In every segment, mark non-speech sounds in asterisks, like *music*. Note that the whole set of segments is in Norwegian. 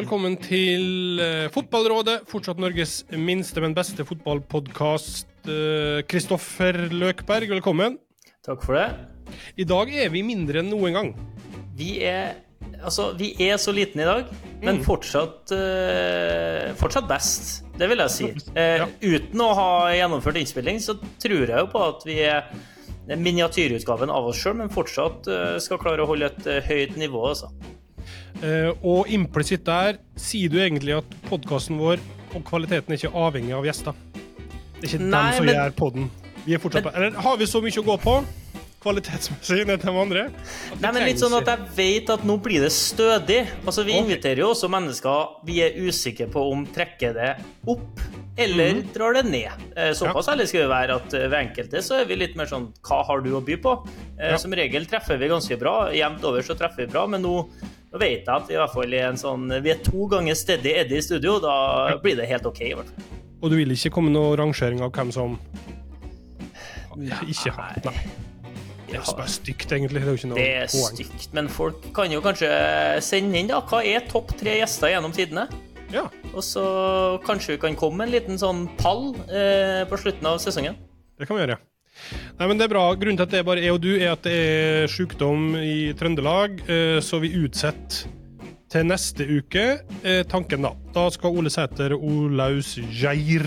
velkommen til eh, Fotballrådet. Fortsatt Norges minste, men beste fotballpodkast. Kristoffer Løkberg, velkommen. Takk for det. I dag er vi mindre enn noen gang. Vi er, altså, vi er så liten i dag, men fortsatt, uh, fortsatt best. Det vil jeg si. Uh. Uten å ha gjennomført innspilling, så tror jeg jo på at vi er miniatyrutgaven av oss sjøl, men fortsatt uh, skal klare å holde et eh, høyt nivå. Altså. Eh, og implisitt der sier du egentlig at podkasten vår og kvaliteten er ikke avhengig av gjester. Det er ikke Nei, dem som men- gjør podden. Vi er fortsatt Eller har vi så mye å gå på kvalitetsmessig ned til de andre? Nei, men litt sånn at jeg vet at nå blir det stødig. Altså, Vi inviterer jo også mennesker vi er usikre på om trekker det opp eller Mhm. drar det ned. Såpass Såpass ærlig skal vi være at eh, ved enkelte så er vi litt mer sånn Hva har du å by på? Eh, Ja. Som regel treffer vi ganske bra. Jevnt over så treffer vi bra, men nå, nå vet jeg at i hvert fall en sånn Vi er to ganger steady Eddie i studio, da blir det helt OK. i hvert fall. Og du vil ikke komme noen rangering av hvem som ikke har Nei. Det er bare stygt, egentlig. Det er jo ikke noe Det er poeng. stygt, men folk kan jo kanskje sende inn, da. Hva er topp tre gjester gjennom tidene? Ja, Og så kanskje vi kan komme med en liten sånn pall eh, på slutten av sesongen. det kan vi gjøre. Nei, men det er bra. Grunnen til at det bare er og du, er at det er sykdom i Trøndelag, eh, så vi utsetter til neste uke. eh, Tanken, da. Da skal Ole Sæter og Olaus Geir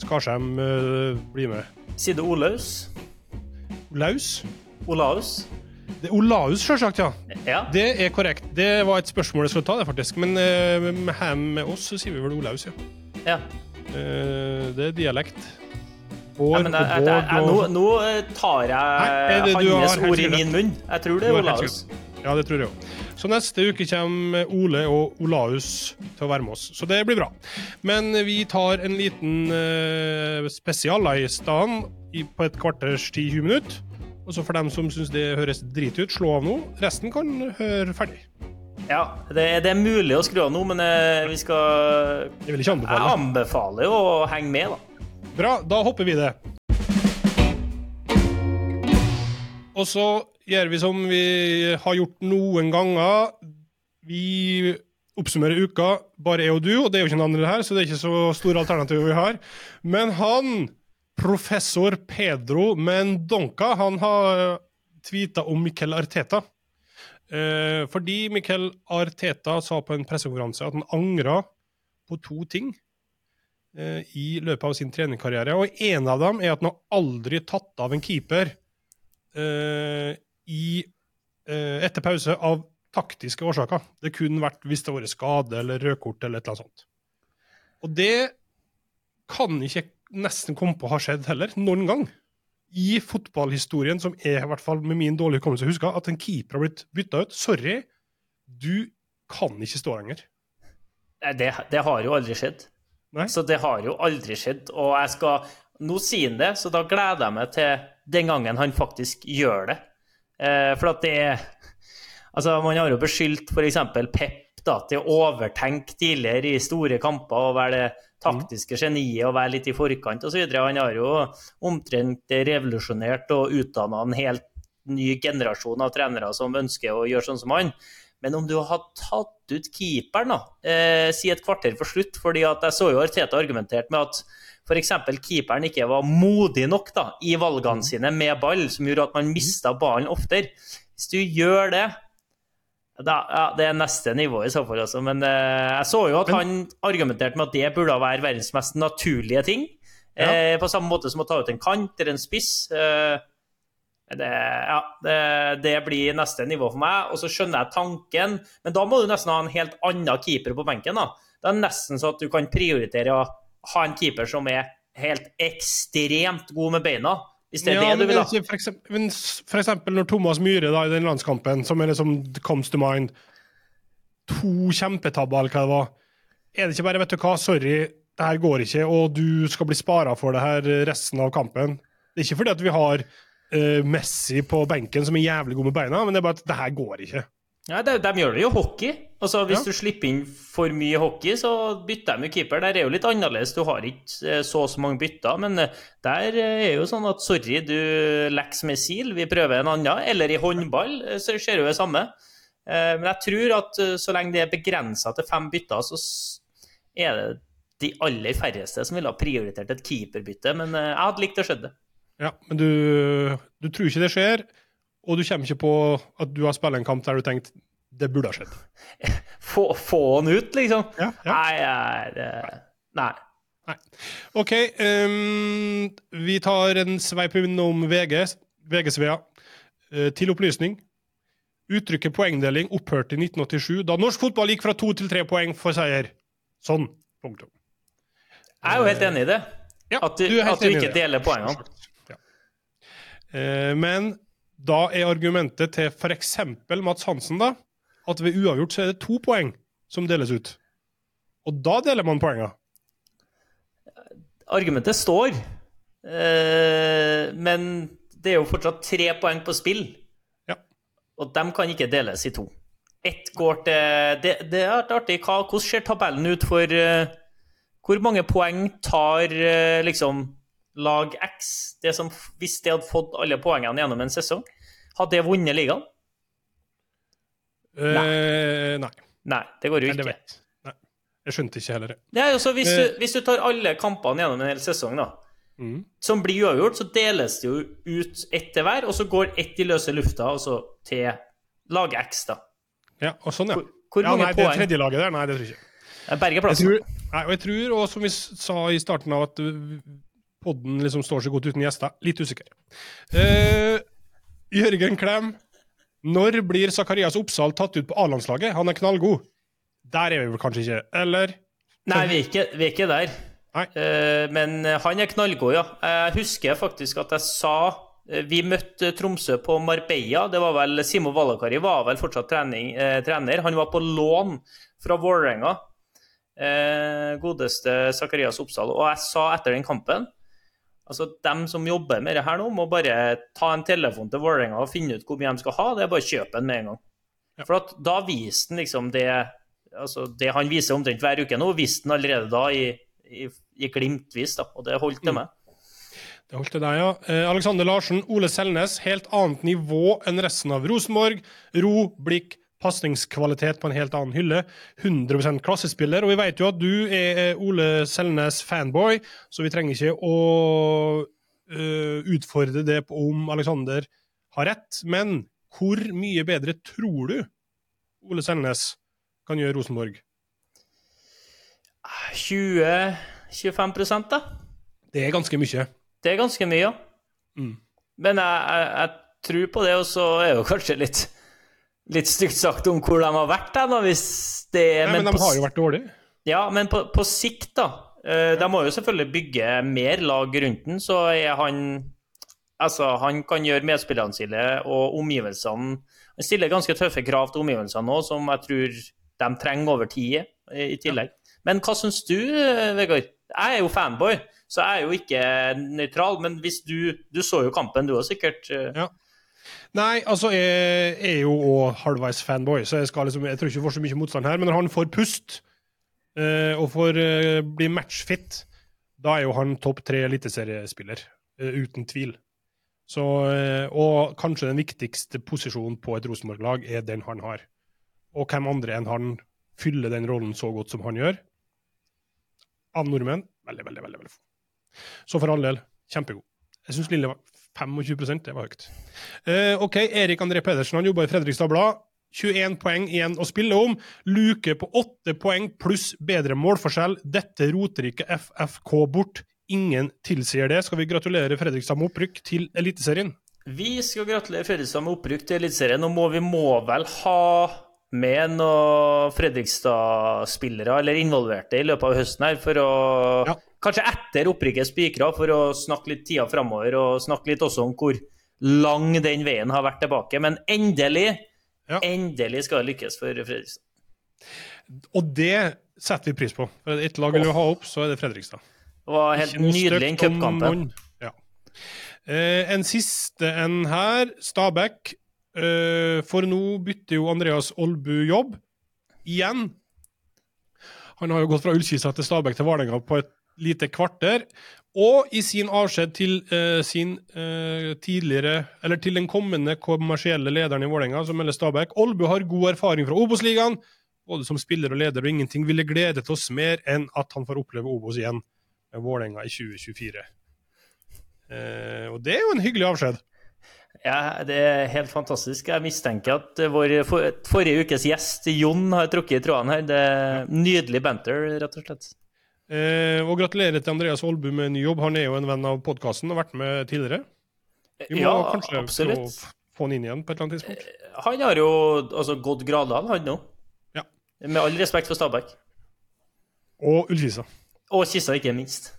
Skarsheim eh, bli med. Sier du Olaus? Olaus? Olaus? Det er Olaus, sjølsagt, ja. Ja. Det er korrekt. Det var et spørsmål jeg skulle ta, det, faktisk. Men her med oss så sier vi vel Olaus, ja. ja. Det er dialekt. Bård og Bård og nå eh, tar jeg det hans ord i min munn. Jeg tror det er Olaus. Ja, det tror jeg òg. Så neste uke kommer Ole og Olaus til å være med oss. Så det blir bra. Men vi tar en liten uh, spesial i stedet på et kvarters tid, 20 minutter. Og så for dem som syns det høres drit ut, slå av nå. Resten kan høre ferdig. Ja, det, det er mulig å skru av nå, men uh, vi skal Jeg Jeg anbefaler jo å henge med, da. Bra, da hopper vi det. Og så gjør vi som vi har gjort noen ganger. Vi oppsummerer uka, bare jeg og du, og det er jo ikke noen andre her, så det er ikke så store alternativer vi har. Men han, professor Pedro Mendonca, han har tweeta om Miquel Arteta. Eh, fordi Miquel Arteta sa på en pressekonferanse at han angra på to ting i løpet av sin trenerkarriere. Og en av dem er at han har aldri tatt av en keeper eh, i, eh, etter pause av taktiske årsaker. Det kunne vært hvis det har vært skade eller rødkort eller et eller annet sånt. Og det kan ikke nesten komme på å ha skjedd heller, noen gang. I fotballhistorien, som jeg i hvert fall med min dårlige hukommelse husker, at en keeper har blitt bytta ut. Sorry, du kan ikke stå lenger. Det, det har jo aldri skjedd. Nei. Så det har jo aldri skjedd. Og jeg skal Nå sier han det, så da gleder jeg meg til den gangen han faktisk gjør det. Eh, for at det er Altså, man har jo beskyldt f.eks. Pep da, til å overtenke tidligere i store kamper og være det taktiske geniet og være litt i forkant osv. Han har jo omtrent revolusjonert og utdanna en helt ny generasjon av trenere som ønsker å gjøre sånn som han. Men om du har tatt ut keeperen, da, eh, si et kvarter for slutt fordi at jeg så jo Arteta argumentert med at f.eks. keeperen ikke var modig nok da, i valgene sine med ball, som gjorde at man mista ballen oftere. Hvis du gjør det da, ja, Det er neste nivå i så fall, altså. Men eh, jeg så jo at han argumenterte med at det burde være verdens mest naturlige ting. Eh, på samme måte som å ta ut en kant eller en spiss. Eh, det, ja, det, det blir neste nivå for meg. Og så skjønner jeg tanken, men da må du nesten ha en helt annen keeper på benken. da. Det er nesten så at du kan prioritere å ha en keeper som er helt ekstremt god med beina. Hvis det er Ja, det du vil ha. For eksempel, men for eksempel når Thomas Myhre da, i den landskampen, som er liksom comes to mind To kjempetabber, eller hva det var. Er det ikke bare 'vet du hva, sorry, det her går ikke', og du skal bli spara for det her resten av kampen? Det er ikke fordi at vi har eh, Messi på benken som er jævlig god med beina, men det er bare at det her går ikke. Ja, de, de gjør det jo hockey. Altså, Hvis Ja. du slipper inn for mye hockey, så bytter de jo keeper. Der er jo litt annerledes. Du har ikke eh, så og så mange bytter. Men eh, der er jo sånn at sorry, du leks med sil, vi prøver en annen. Eller i håndball så skjer jo det samme. Men jeg tror at så lenge det er begrensa til fem bytter, så er det de aller færreste som ville ha prioritert et keeperbytte. Men jeg hadde likt å se det. Ja, men du, du tror ikke det skjer, og du kommer ikke på at du har spilt en kamp der du tenkte det burde ha skjedd. *laughs* Få, få han ut, liksom. Ja, ja. Nei, det- nei. OK, Um, vi tar en sveip innom VG, VG-Svea. Eh, til opplysning. Uttrykket poengdeling opphørte i 1987, da norsk fotball gikk fra to til tre poeng for seier. Sånn. Punktum. Jeg er jo helt enig i det. Ja, At du, du, at du ikke deler poengene. Eh, men da er argumentet til f.eks. Mats Hansen da, at ved uavgjort så er det to poeng som deles ut. Og da deler man poengene. Argumentet står, eh, men det er jo fortsatt tre poeng på spill. Ja. Og de kan ikke deles i to. Ett går til Det, det er artig. Hva, hvordan ser tabellen ut for eh, Hvor mange poeng tar liksom lag X? Det som, hvis de hadde fått alle poengene gjennom en sesong, hadde det vunnet ligaen? Eh, nei. Nei, det går jo ikke. vet Nei. Jeg skjønte ikke heller det. Det altså, hvis, Eh. du, hvis du tar alle kampene gjennom en hel sesong, da, Mm. som blir uavgjort, så deles det jo ut ett til hver, og så går ett i løse lufta, altså til lag X, da. Ja, og sånn, ja. Hvor, hvor ja mange nei, det poeng? tredje laget der, nei, det tror jeg ikke. Eh, plassen. Jeg tror, nei, og jeg tror, og som vi sa i starten av at podden liksom står så godt uten gjester, litt usikker. Eh, Jørgen Klem, når blir Zakarias Oppsal tatt ut på A-landslaget? Han er knallgod. Der er vi vel kanskje ikke, eller? Nei, vi er ikke, vi er ikke der. Eh, men han er knallgod, ja. Jeg husker faktisk at jeg sa eh, Vi møtte Tromsø på Marbella. Det var vel Simo Valakari var vel fortsatt trening, eh, trener. Han var på lån fra Vålerenga. Eh, godeste Zakarias Oppsal. Og jeg sa etter den kampen Altså, dem som jobber med det her nå, må bare ta en telefon til Vålerenga og finne ut hvor mye de skal ha. Det er bare å kjøpe den med en gang. Ja. For at da viste han liksom det altså Det han viser omtrent hver uke nå, viste han allerede da i, i, i glimtvis, da. Og det holdt det med. Det holdt til deg, ja. Eh, Alexander Larsen, Ole Selnes, helt annet nivå enn resten av Rosenborg. Ro, blikk, pasningskvalitet på en helt annen hylle. 100% klassespiller. Og vi vet jo at du er eh, Ole Selnes-fanboy, så vi trenger ikke å uh, utfordre det på om Alexander har rett. Men hvor mye bedre tror du Ole Selnes kan gjøre Rosenborg? 20-25 da. Det er ganske mye. Det er ganske mye, ja. Mm. Men jeg, jeg, jeg tror på det, og så er jo kanskje litt Litt stygt sagt om hvor de har vært, da, da, hvis det Nei, men de har jo vært dårlige. Ja, men på, på sikt, da. eh, De må jo selvfølgelig bygge mer lag rundt den, så er han Altså, han kan gjøre medspillerne sine og omgivelsene Han stiller ganske tøffe krav til omgivelsene nå, som jeg tror de trenger over tid i tillegg. Men hva syns du, Vegard? Jeg er jo fanboy, så jeg er jo ikke nøytral. Men hvis du Du så jo kampen, du òg, sikkert. eh, Ja. Nei, altså, jeg er jo òg halvveis fanboy, så jeg, skal liksom, jeg tror ikke jeg får så mye motstand her. Men når han får pust uh, og får uh, bli matchfit, da er jo han topp tre eliteseriespiller. Uh, uten tvil. Så, eh, og kanskje den viktigste posisjonen på et Rosenborg-lag er den han har. Og hvem andre enn han fyller den rollen så godt som han gjør? Av nordmenn veldig, veldig, veldig, veldig få. Så for all del, kjempegod. Jeg syns Lille var 25 det var høyt. Uh, OK, Erik André Pedersen han jobber i Fredrikstad Blad. 21 poeng igjen å spille om. Luke på 8 poeng pluss bedre målforskjell. Dette roter ikke FFK bort. Ingen tilsier det. Skal vi gratulere Fredrikstad med opprykk til Eliteserien? Vi skal gratulere Fredrikstad med opprykk til Eliteserien. Nå må vi må vel ha med noen Fredrikstad-spillere eller involverte i løpet av høsten her, for å Ja. Kanskje etter opprykket spikra, for å snakke litt tida framover, og snakke litt også om hvor lang den veien har vært tilbake. Men endelig, Ja. endelig skal det lykkes for Fredrikstad. Og det setter vi pris på. For ett lag vil vi ha opp, så er det Fredrikstad. Det var helt nydelig, den cupkampen. Ja. Eh, en siste en her. Stabæk. Eh, for nå bytter jo Andreas Olbu jobb. Igjen. Han har jo gått fra Ullkisa til Stabæk til Vålerenga på et lite kvarter. Og i sin avskjed til uh, sin uh, tidligere, eller til den kommende kommersielle lederen i Vålerenga, som melder Stabæk, Olbu har god erfaring fra Obos-ligaen, både som spiller og leder, og ingenting ville gledet oss mer enn at han får oppleve Obos igjen med Vålerenga i 2024. Uh, og det er jo en hyggelig avskjed. Ja, det er helt fantastisk. Jeg mistenker at vår for, forrige ukes gjest, Jon, har trukket i trådene her. Det er Nydelig banter, rett og slett. Eh, og gratulerer til Andreas Olbu med ny jobb. Han er jo en venn av podkasten og har vært med tidligere. Vi må Ja, kanskje absolutt. få- han inn igjen på et eller annet tidspunkt. Han har jo altså gått gradene, han nå. Ja. Med all respekt for Stabæk. Og Ullkisa. Og Kissa, ikke minst.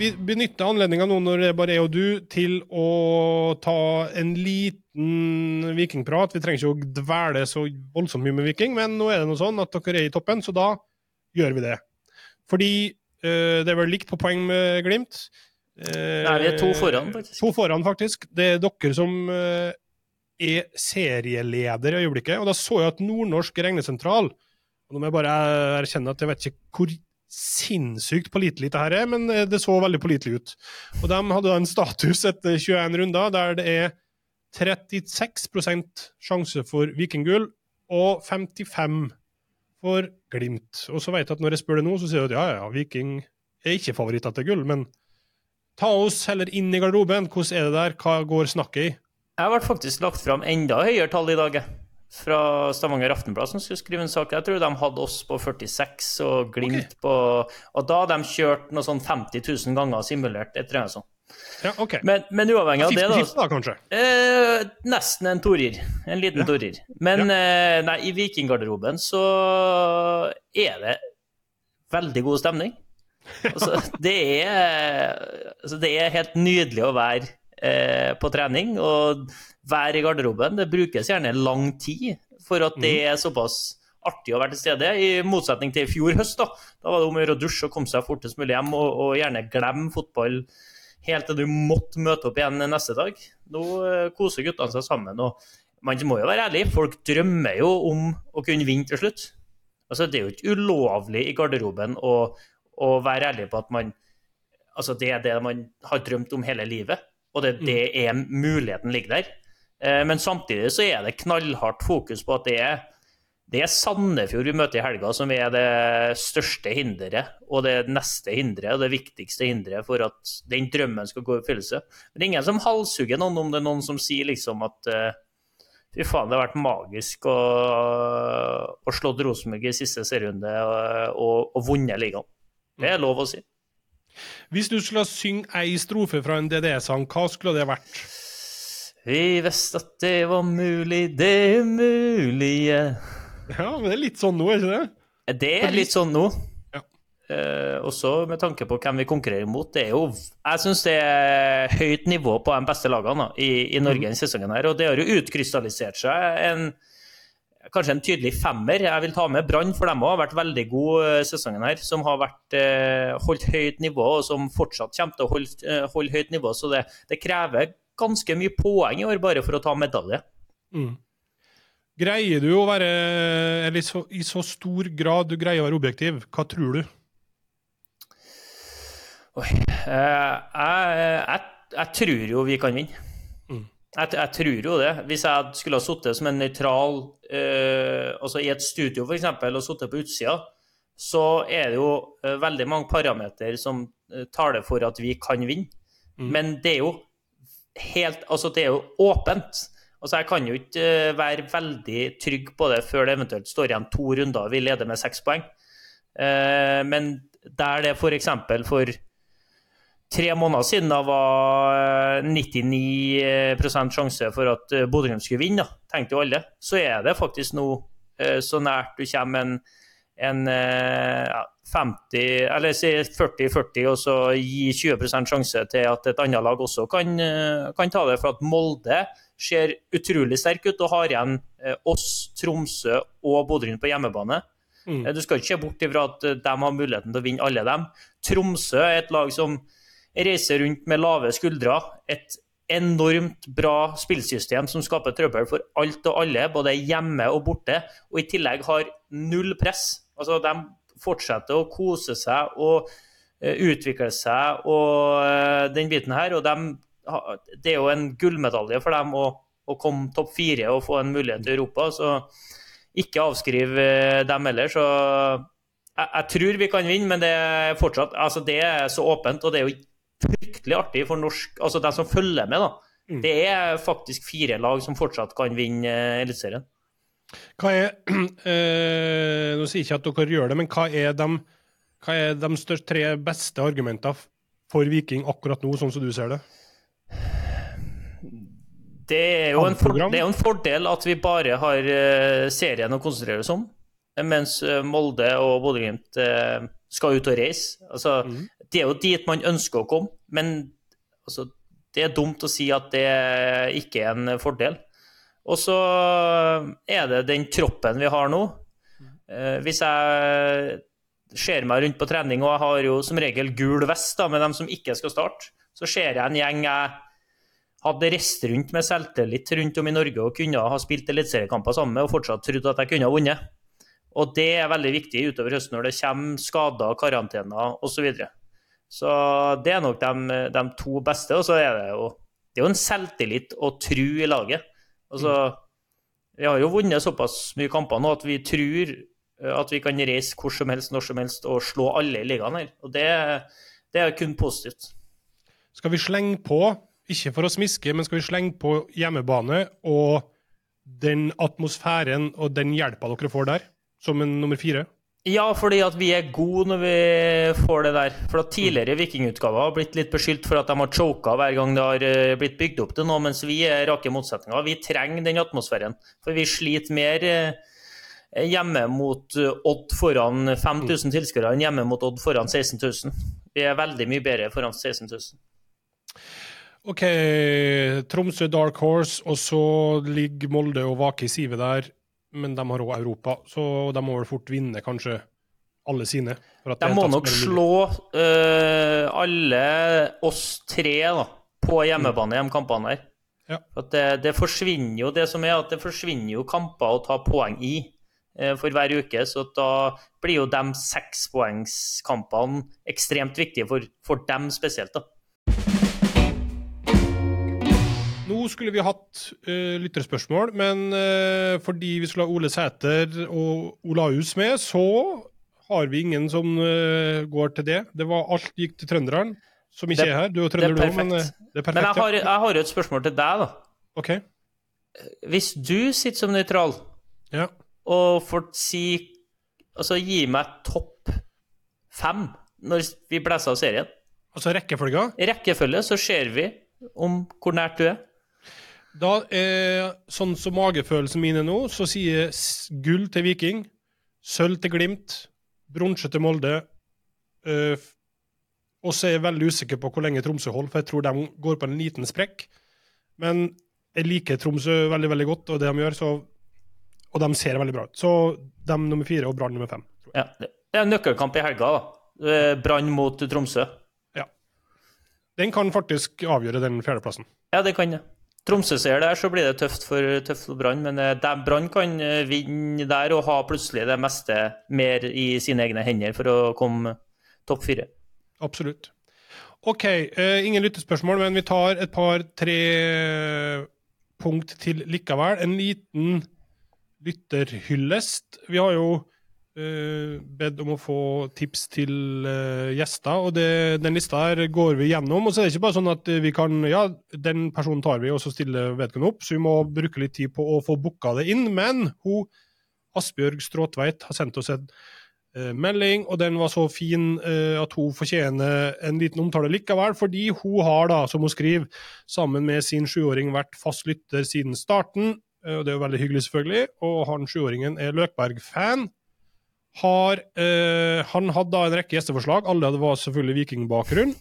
Vi benytter anledninga nå når det bare er og du, til å ta en liten vikingprat. Vi trenger ikke å dvele så voldsomt mye med Viking, men nå er det noe sånn at dere er i toppen, så da gjør vi det. Fordi uh, det er vel likt på poeng med Glimt. Uh, Nei, vi er to foran, faktisk. To foran, faktisk. Det er dere som uh, er serieleder i øyeblikket. Og da så jeg at Nordnorsk regnesentral og Nå må jeg bare erkjenne at jeg vet ikke hvor sinnssykt pålitelig det her er, men eh, det så veldig pålitelig ut. Og de hadde da en status etter 21 runder der det er 36% sjanse for vikinggull og 55 for Glimt. Og så vet jeg at når jeg spør det nå, så sier du at ja, ja, Viking er ikke favoritter til gull, men ta oss heller inn i garderoben. Hvordan er det der? Hva går snakket i? Jeg ble faktisk lagt fram enda høyere tall i dag. Fra Stavanger Aftenblad, som skulle skrive en sak. Jeg tror de hadde oss på 46 og Glimt på Og da hadde de kjørt noe sånn 50 000 ganger simulert et treningssånn. Ja, okay. Men, men uavhengig av det, da. 50-50 da, kanskje? Eh, nesten en torir. En liten Ja. torir. Men eh, nei, i vikinggarderoben så er det veldig god stemning. Altså, *laughs* det, er, altså, det er helt nydelig å være eh, på trening og være i garderoben. Det brukes gjerne lang tid for at det er såpass artig å være til stede, i motsetning til i fjor høst. Da Da var det om å gjøre å dusje og komme seg fortest mulig hjem, og, og gjerne glemme fotball helt til du måtte møte opp igjen neste dag. Nå eh, koser guttene seg sammen. og man må jo være ærlig, folk drømmer jo om å kunne vinne til slutt. Altså, det er jo ikke ulovlig i garderoben å, å være ærlig på at man Altså, det er det man har drømt om hele livet, og det, det er muligheten ligger der. Eh, Men samtidig så er det knallhardt fokus på at det er det er Sandefjord vi møter i helga som er det største hinderet, og det neste hinderet, og det viktigste hinderet for at den drømmen skal gå i oppfyllelse. Men det er ingen som halshugger noen om det er noen som sier liksom at eh, fy faen, det har vært magisk å, å slå Rosenborg i siste serierunde og, og, og vunnet ligaen. Det er lov å si. Hvis du skulle synge ei strofe fra en DDE-sang, hva skulle det vært? Vi visste at det var mulig, det umulige. Ja, men det er litt sånn nå, er ikke det? Det er litt sånn nå. Ja. Eh, også med tanke på hvem vi konkurrerer mot. Det er jo, jeg syns det er høyt nivå på de beste lagene da, i, i Norge denne sesongen. her, Og det har jo utkrystallisert seg en, kanskje en tydelig femmer. Jeg vil ta med Brann, for de har vært veldig gode eh, sesongen her. Som har vært, eh, holdt høyt nivå, og som fortsatt kommer til å holde, eh, holde høyt nivå. Så det, det krever ganske mye poeng i år bare for å ta medalje. Mm. Greier du å være Eller så, i så stor grad du greier å være objektiv, hva tror du? Oi. eh, jeg, jeg, jeg tror jo vi kan vinne. Mm. Jeg, jeg tror jo det. Hvis jeg skulle ha sittet som en nøytral eh, Altså i et studio, f.eks., og sittet på utsida, så er det jo eh, veldig mange parametere som eh, taler for at vi kan vinne. Mm. Men det er jo helt Altså, det er jo åpent. Altså, Jeg kan jo ikke eh, være veldig trygg på det før det eventuelt står igjen to runder og vi leder med seks poeng. Eh, men der det f.eks. For, for tre måneder siden da var eh, 99 sjanse for at eh, Bodø-Glimt skulle vinne, da, tenkte jo alle, så er det faktisk nå eh, så nært du kommer en, en eh, ja, 50, eller si 40-40, og så gi 20% sjanse til at et annet lag også kan, eh, kan ta det. For at Molde ser utrolig sterk ut og har igjen eh, oss, Tromsø og Bodø-Glimt på hjemmebane. Mm. Du skal ikke se bort ifra at de har muligheten til å vinne alle dem. Tromsø er et lag som reiser rundt med lave skuldre. Et enormt bra spillsystem som skaper trøbbel for alt og alle, både hjemme og borte. Og i tillegg har null press. Altså, de fortsetter å kose seg og uh, utvikle seg og uh, den biten her. Og dem, det er jo en gullmedalje for dem å, å komme topp fire og få en mulighet til Europa. Så ikke avskriv dem heller. Så jeg, jeg, tror vi kan vinne, men det er fortsatt altså det er så åpent. Og det er jo fryktelig artig for norsk, altså de som følger med. da. Mm. Det er faktisk fire lag som fortsatt kan vinne Eliteserien. Hva er *clears throat* eh, Nå sier jeg ikke at dere gjør det, men hva er de, hva er de største, tre beste argumentene for Viking akkurat nå, sånn som du ser det? Det er jo en, for, det er en fordel at vi bare har uh, serien å konsentrere oss om, mens uh, Molde og Bodø-Glimt uh, skal ut og reise. Altså, mm. Det er jo dit man ønsker å komme, men altså, det er dumt å si at det ikke er en fordel. Og så er det den troppen vi har nå. Eh, hvis jeg ser meg rundt på trening, og jeg har jo som regel gul vest da, med dem som ikke skal starte, så ser jeg en gjeng jeg hadde reist rundt med selvtillit rundt om i Norge og kunne ha spilt eliteseriekamper sammen med og fortsatt trodd at jeg kunne ha vunnet. Og det er veldig viktig utover høsten når det kommer skader, karantener osv. Så, videre. så det er nok de, de, to beste. Og så er det jo, det er jo en selvtillit og tro i laget. Altså, vi har jo vunnet såpass mye kamper nå at vi tror eh, at vi kan reise hvor som helst, når som helst og slå alle i ligaen her. Og det, det er kun positivt. Skal vi slenge på, ikke for å smiske, men skal vi slenge på hjemmebane og den atmosfæren og den hjelpa dere får der, som en nummer fire? Ja, fordi at vi er gode når vi får det der. For at Tidligere vikingutgaver har blitt litt beskyldt for at de har choka hver gang det har eh, blitt bygd opp til noe, mens vi er rake motsetninger. Vi trenger den atmosfæren. For vi sliter mer eh, hjemme mot eh, Odd foran 5000 tilskuere enn hjemme mot Odd foran 16 000. Vi er veldig mye bedre foran 16 000. OK, Tromsø Dark Horse, og så ligger Molde og Vake i sivet der men de har òg Europa, så de må vel fort vinne kanskje alle sine. de må nok slå uh, alle oss tre da, på hjemmebane i de kampene her. Ja. Det, det, forsvinner jo det som er at det forsvinner jo kamper å ta poeng i uh, for hver uke. Så da blir jo de sekspoengskampene ekstremt viktige for, for dem spesielt. da. Nå skulle vi hatt uh, lytterspørsmål, men uh, fordi vi skulle ha Ole Sæter og Olaus med, så har vi ingen som uh, går til det. Det var Alt gikk til trønderen, som ikke det, er her. Du er trønder, du òg, men det er perfekt. Men jeg har, jeg har et spørsmål til deg, da. Ok. Hvis du sitter som nøytral ja. og får si Altså, gi meg topp fem når vi blåser av serien. Altså rekkefølga? Rekkefølge, så ser vi om hvor nært du er. Da er sånn som magefølelsen min er nå, så sier gull til Viking, sølv til Glimt, bronse til Molde. Uh, og så er jeg veldig usikker på hvor lenge Tromsø holder, for jeg tror de går på en liten sprekk. Men jeg liker Tromsø veldig veldig godt, og det de gjør, så, og de ser veldig bra ut. Så de nummer fire og Brann nummer fem. Ja, det er en nøkkelkamp i helga, da. Brann mot Tromsø. Ja. Den kan faktisk avgjøre den fjerdeplassen. Ja, det kan det. Tromsø-seier der, så blir det tøft for, tøft for Brann. Men eh, Brann kan eh, vinne der og ha plutselig det meste mer i sine egne hender for å komme topp fire. Absolutt. OK, uh, ingen lyttespørsmål, men vi tar et par-tre punkt til likevel. En liten lytterhyllest. Vi har jo bedt om å få tips til uh, gjester, og det, den lista her går vi gjennom. Og så er det ikke bare sånn at vi kan Ja, den personen tar vi, og så stiller vedkommende opp, så vi må bruke litt tid på å få booka det inn. Men hun, Asbjørg Stråtveit har sendt oss en uh, melding, og den var så fin at hun fortjener en liten omtale likevel, fordi hun har, da, som hun skriver, sammen med sin sjuåring vært fast lytter siden starten. Og det er jo veldig hyggelig, selvfølgelig. Og han sjuåringen er Løkberg-fan har eh, Han hadde da en rekke gjesteforslag. Alle var selvfølgelig vikingbakgrunn.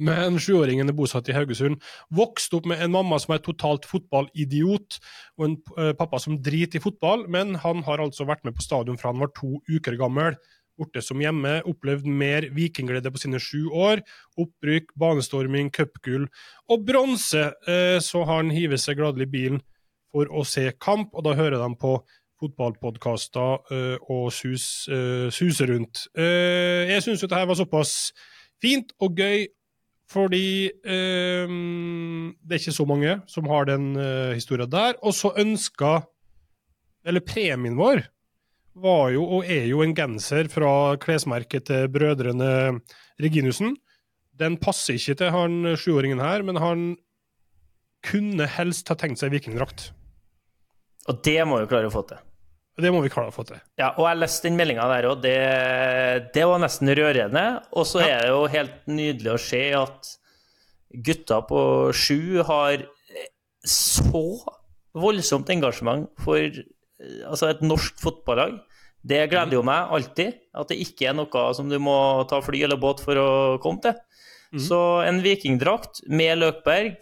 Men sjuåringen er bosatt i Haugesund. Vokste opp med en mamma som er totalt fotballidiot, og en uh, pappa som driter i fotball, men han har altså vært med på stadion fra han var to uker gammel. Borte som hjemme, opplevd mer vikingglede på sine sju år. Opprykk, banestorming, cupgull og bronse. Uh, så han hiver seg gladelig i bilen for å se kamp, og da hører de på fotballpodkaster uh, og sus, uh, suse rundt. Uh, jeg syns dette var såpass fint og gøy fordi det er ikke så mange som har den historien der. Og så ønska Eller premien vår var jo og er jo en genser fra klesmerket til brødrene Reginussen. Den passer ikke til han sjuåringen her, men han kunne helst ha tenkt seg vikingdrakt. Og det må vi klare å få til. Det må vi klare å få til. Ja, og jeg leste den meldinga der òg. Det, det, var nesten rørende. Og så er det jo helt nydelig å se at gutta på sju har så voldsomt engasjement for altså et norsk fotballag. Det gleder jo meg alltid. At det ikke er noe som du må ta fly eller båt for å komme til. Mm. Så en vikingdrakt med Løkberg,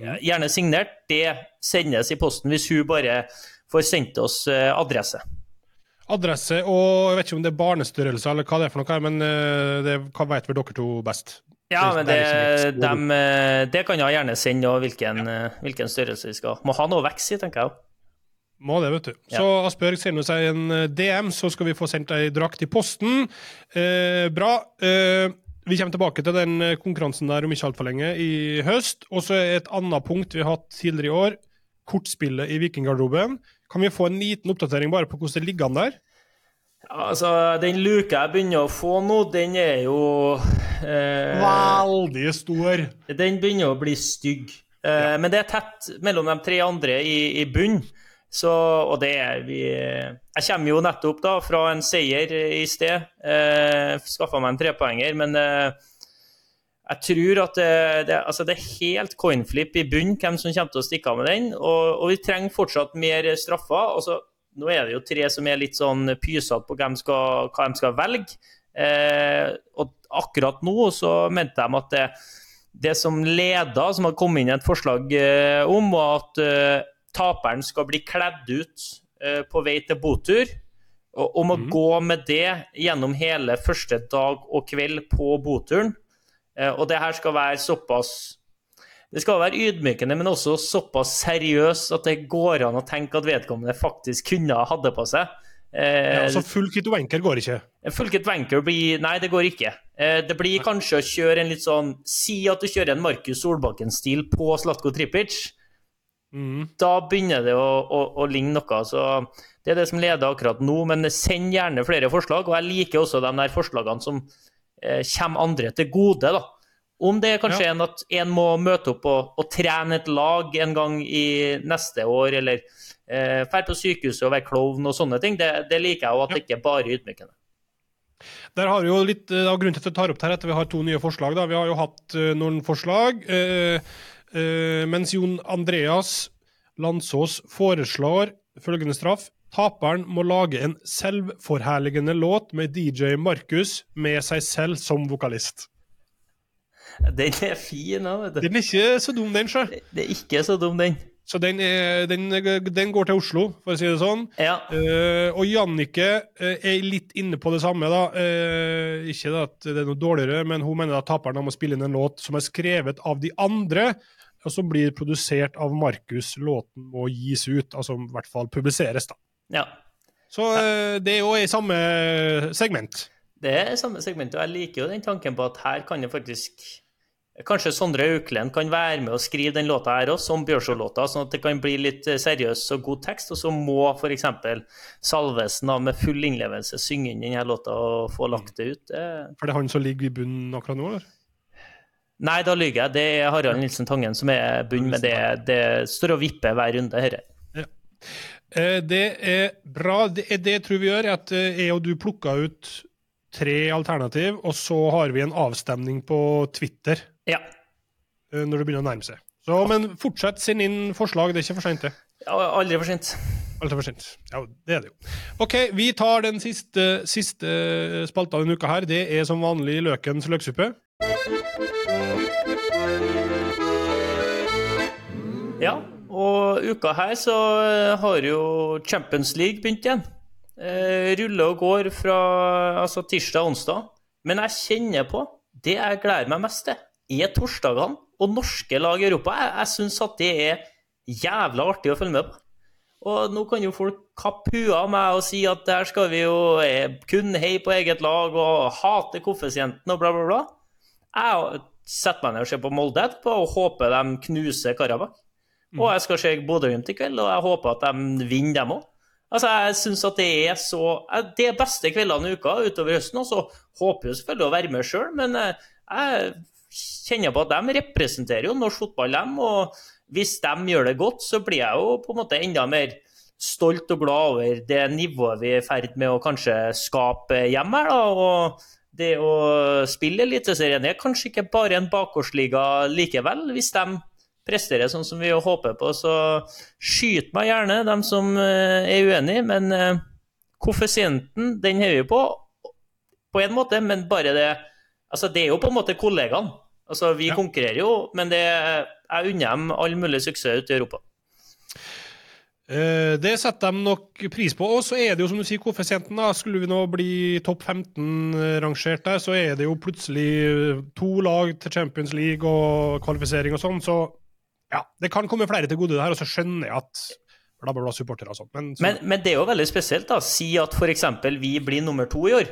gjerne signert, det sendes i posten hvis hun bare får sendt oss eh, adresse. Adresse og jeg vet ikke om det er barnestørrelse eller hva det er for noe, men eh, det hva vet vel dere to best? Ja, men det, de, eh, det kan jeg gjerne sende, og hvilken, hvilken størrelse vi skal ha. Må ha noe vekst i, tenker jeg. Må det, vet du. Ja. Så Asbjørg sender seg en DM, så skal vi få sendt ei drakt i posten. Eh, bra. Eh, vi kommer tilbake til den konkurransen der om ikke altfor lenge, i høst. Og så et annet punkt vi har hatt tidligere i år, kortspillet i Vikinggarderoben. Kan vi få en liten oppdatering bare på hvordan det ligger an der? Altså, Den luka jeg begynner å få nå, den er jo eh, Veldig stor. Den begynner å bli stygg. Eh, ja. Men det er tett mellom de tre andre i, i bunn. Så, og det er vi Jeg kommer jo nettopp da fra en seier i sted. Eh, Skaffa meg en trepoenger, men eh, jeg tror at det, det, altså det, er helt coinflip i bunn hvem som kommer til å stikke av med den. Og, og vi trenger fortsatt mer straffer. Altså, nå er det jo tre som er litt sånn pysete på hvem skal, hva de skal velge. Eh, og akkurat nå så mente de at det, det som leda, som har kommet inn et forslag eh, om, var at eh, taperen skal bli kledd ut eh, på vei til botur. Og om å mm. gå med det gjennom hele første dag og kveld på boturen. Eh, og det her skal være såpass det skal være ydmykende, men også såpass seriøst at det går an å tenke at vedkommende faktisk kunne ha hatt det på seg. Eh, ja, så full kit wanker går ikke? Full kit wanker blir Nei, det går ikke. Eh, det blir kanskje å kjøre en litt sånn Si at du kjører en Markus Solbakken-stil på Slatko Tripic. Mm. Da begynner det å, å, å, ligne noe. Så det er det som leder akkurat nå. Men send gjerne flere forslag. Og jeg liker også de der forslagene som kommer andre til gode. da. Om det er kanskje ja. en at en må møte opp og, og, trene et lag en gang i neste år, eller eh, dra på sykehuset og være klovn og sånne ting, det, det liker jeg, og at ja. det ikke er bare ydmykende. Der har vi jo litt av grunnen til at jeg tar opp her etter vi har to nye forslag. da. Vi har jo hatt uh, noen forslag. Uh, uh, mens Jon Andreas Landsås foreslår følgende straff. Taperen må lage en selvforherligende låt med DJ Markus med seg selv som vokalist. Den er fin òg, vet du. Den er ikke så dum, den, sjø. Det er ikke så dum, den. Så den, er, den, den, går til Oslo, for å si det sånn. Ja. Uh, og Jannicke uh, er litt inne på det samme. da. Uh, ikke at det er noe dårligere, men hun mener at taperen må spille inn en låt som er skrevet av de andre, og som blir produsert av Markus. Låten må gis ut, altså i hvert fall publiseres, da. Ja. Så uh, det er jo i samme segment. Det er samme segment, og jeg liker jo den tanken på at her kan det faktisk Kanskje Sondre Auklend kan være med og skrive den låta her også, som Bjørså-låta, sånn at det kan bli litt eh, seriøs og god tekst. Og så må f.eks. Salvesen da, med full innlevelse synge inn denne låta og få lagt det ut. Er For det han som ligger i bunnen akkurat nå, eller? Nei, da lyver jeg. Det er Harald Nilsen Tangen som er bunn med det. Det står og vipper hver runde, dette. Ja. Eh, det er bra. Det, det jeg tror vi gjør, at eh, jeg og du plukker ut tre alternativ, og så har vi en avstemning på Twitter ja. Eh, når det begynner å nærme seg. Så, men fortsett, send inn forslag. Det er ikke for seint, det. Ja, aldri for sent. Aldri for sent. Ja, det er det jo. OK, vi tar den siste, siste spalta denne uka her. Det er som vanlig Løkens løksuppe. Ja, og uka her så eh, har jo Champions League begynt igjen. Eh, ruller og går fra altså, tirsdag og onsdag. Men jeg kjenner på det jeg gleder meg mest til, er torsdagene og norske lag i Europa. Jeg, jeg syns at det er jævla artig å følge med på. Og nå kan jo folk kappe huet av meg og si at der skal vi jo eh, kun heie på eget lag og hate koeffisienten og bla, bla, bla. Jeg setter meg ned og ser på Molde etterpå og håper de knuser Karabakh. Og jeg skal se Bodø-Glimt i kveld, og jeg håper at de vinner, dem òg. Altså, jeg synes at det er så Det er beste kveldene i uka utover høsten, og så håper jeg selvfølgelig å være med sjøl, men eh, jeg kjenner på at de representerer jo norsk fotball, dem. Og hvis de gjør det godt, så blir jeg jo på en måte enda mer stolt og glad over det nivået vi er i ferd med å kanskje skape hjem her, da. Og det å spille Eliteserien er kanskje ikke bare en bakgårdsliga likevel, hvis de presterer sånn som vi håper på. Så skyt meg gjerne, dem som eh, er uenig, men eh, koeffisienten, den har vi på, på en måte, men bare det Altså, det er jo på en måte kollegaene. Altså, vi Ja. konkurrerer jo, men det, jeg unner dem all mulig suksess ute i Europa. Eh, Det setter de nok pris på. Og så er det jo, som du sier, koeffisienten. da. Skulle vi nå bli topp 15 rangert der, så er det jo plutselig to lag til Champions League og kvalifisering og sånn. Så ja, det kan komme flere til gode det her, og så skjønner jeg at bla, bla, bla, supportere og sånn. Men, så, Men, men det er jo veldig spesielt, da. Si at f.eks. vi blir nummer to i år.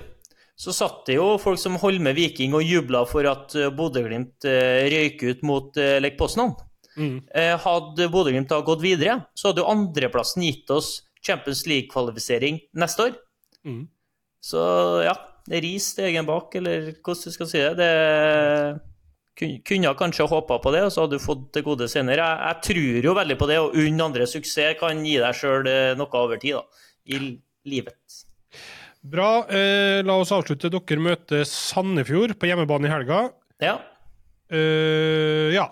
Så satt det jo folk som Holme Viking og jubla for at eh, Bodø-Glimt eh, røyk ut mot eh, Lech Poznan. mm, Hadde Bodø-Glimt da gått videre, så hadde jo andreplassen gitt oss Champions League-kvalifisering neste år. mm. Så ja, ris til egen bak, eller hvordan du skal si det. det kunne kanskje håpa på det, og så hadde du fått det gode senere. Jeg, jeg tror jo veldig på det, og unn andre suksess kan gi deg sjøl noe over tid da, i livet. Bra. Eh, la oss avslutte. Dere møter Sandefjord på hjemmebane i helga. Ja, Eh, ja.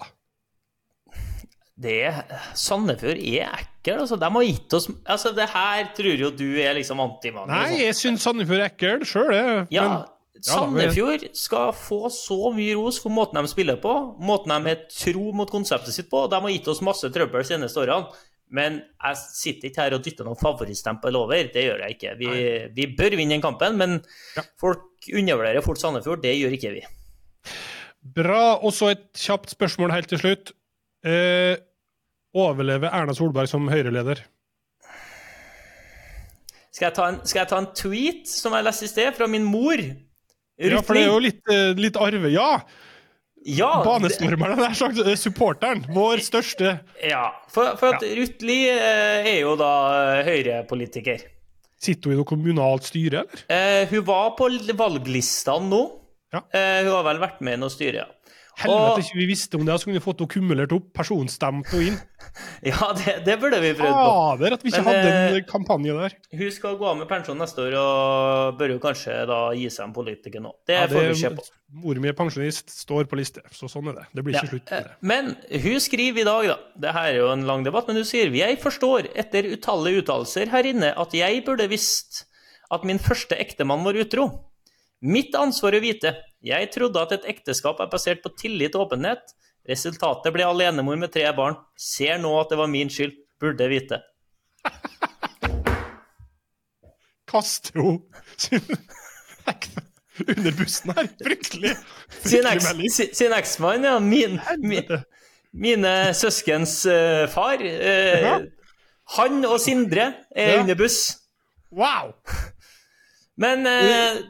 det Sandefjord er ekkel, altså. De har gitt oss Altså, det her tror jo du er liksom antimann. Nei, jeg syns Sandefjord er ekkel sjøl, jeg. Ja, Men Sandefjord skal få så mye ros for måten de spiller på, måten de er tro mot konseptet sitt på. De har gitt oss masse trøbbel de seneste årene. Men jeg sitter ikke her og dytter noen favorittstempel over. Det gjør jeg ikke. Vi, vi bør vinne den kampen, men Ja. folk undervurderer fort Sandefjord. Det gjør ikke vi. Bra. Og så et kjapt spørsmål helt til slutt. Eh, overlever Erna Solberg som Høyre-leder? Skal jeg, ta en, skal jeg ta en tweet som jeg leste i sted, fra min mor? Ja, for det er jo litt, eh, litt arve... Ja! Ja, det- Banestormeren, nær sagt. eh, Supporteren. Vår største ja, for, for at Ruth Lie eh, er jo da. Høyre-politiker. Sitter hun i noe kommunalt styre, eller? Eh, hun var på valglistene nå. Ja. Eh, hun har vel vært med i noe styre, ja. Helvete, ikke vi visste om det, så kunne vi fått henne kumulert opp, personstemt og inn. *laughs* Ja, det, det burde vi prøvd på. Fader, at vi ikke Men, hadde en eh, kampanje der. Hun skal gå av med pensjon neste år, og bør jo kanskje da gi seg en politiker nå. Det Ja, får vi se på. Mor mi er pensjonist, står på liste, så sånn er det. Det blir Ja. ikke slutt på eh, det. Men hun skriver i dag, da Det her er jo en lang debatt, men hun sier Jeg forstår etter utallige uttalelser her inne at jeg burde visst at min første ektemann var utro. Mitt ansvar å vite. Jeg trodde at et ekteskap er basert på tillit og åpenhet. Resultatet ble alenemor med tre barn. Ser nå at det var min skyld. Burde vite. Kaster hun sin under bussen her? Fryktelig! Sin, Fryktelig sin, eksmann, ja. Min, min, mine søskens uh, far. Uh, Han og Sindre er Ja. under buss. Wow! Men uh,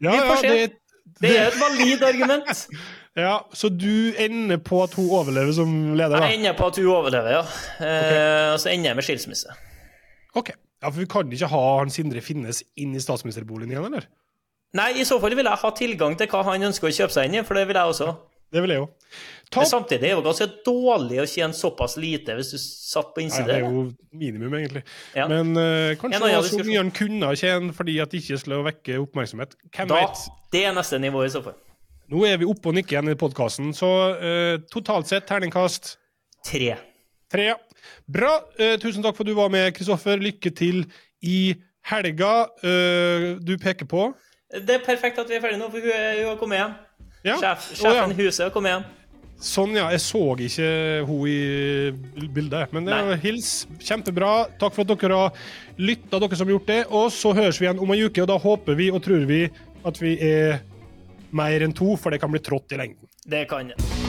Ja, Vi får ja, se. det, det er et valid argument. *laughs* ja, så du ender på at hun overlever som leder, da? Jeg ender på at hun overlever, ja. Okay. Og så ender jeg med skilsmisse. Ok. Ja, for vi kan ikke ha han Sindre Finnes inn i statsministerboligen igjen, eller? Nei, i så fall vil jeg ha tilgang til hva han ønsker å kjøpe seg inn i, for det vil jeg også. Det vil jeg jo. Men samtidig er det jo ganske dårlig å tjene såpass lite hvis du satt på Ja, det er jo minimum, egentlig. Ja. Men uh, kanskje det var så mye han kunne tjene fordi at det ikke skulle vekke oppmerksomhet. Hvem Da, vet? det er neste nivå i så fall. Nå er vi oppe og nikker igjen i podkasten, så uh, totalt sett terningkast Tre. tre. Bra. Uh, tusen takk for at du var med, Kristoffer. Lykke til i helga. Du peker på Det er perfekt at vi er ferdige nå, for hun, hun har kommet hjem. Ja. Sjef, sjefen i sjefen ja. huset har kommet hjem. Sånn, ja. Jeg så ikke hun i bildet. Men det Nei. var hils. Kjempebra. Takk for at dere har lytta, dere som har gjort det. Og så høres vi igjen om ei uke, og da håper vi og tror vi at vi er mer enn to, for det kan bli trått i lengden. Det kan jeg.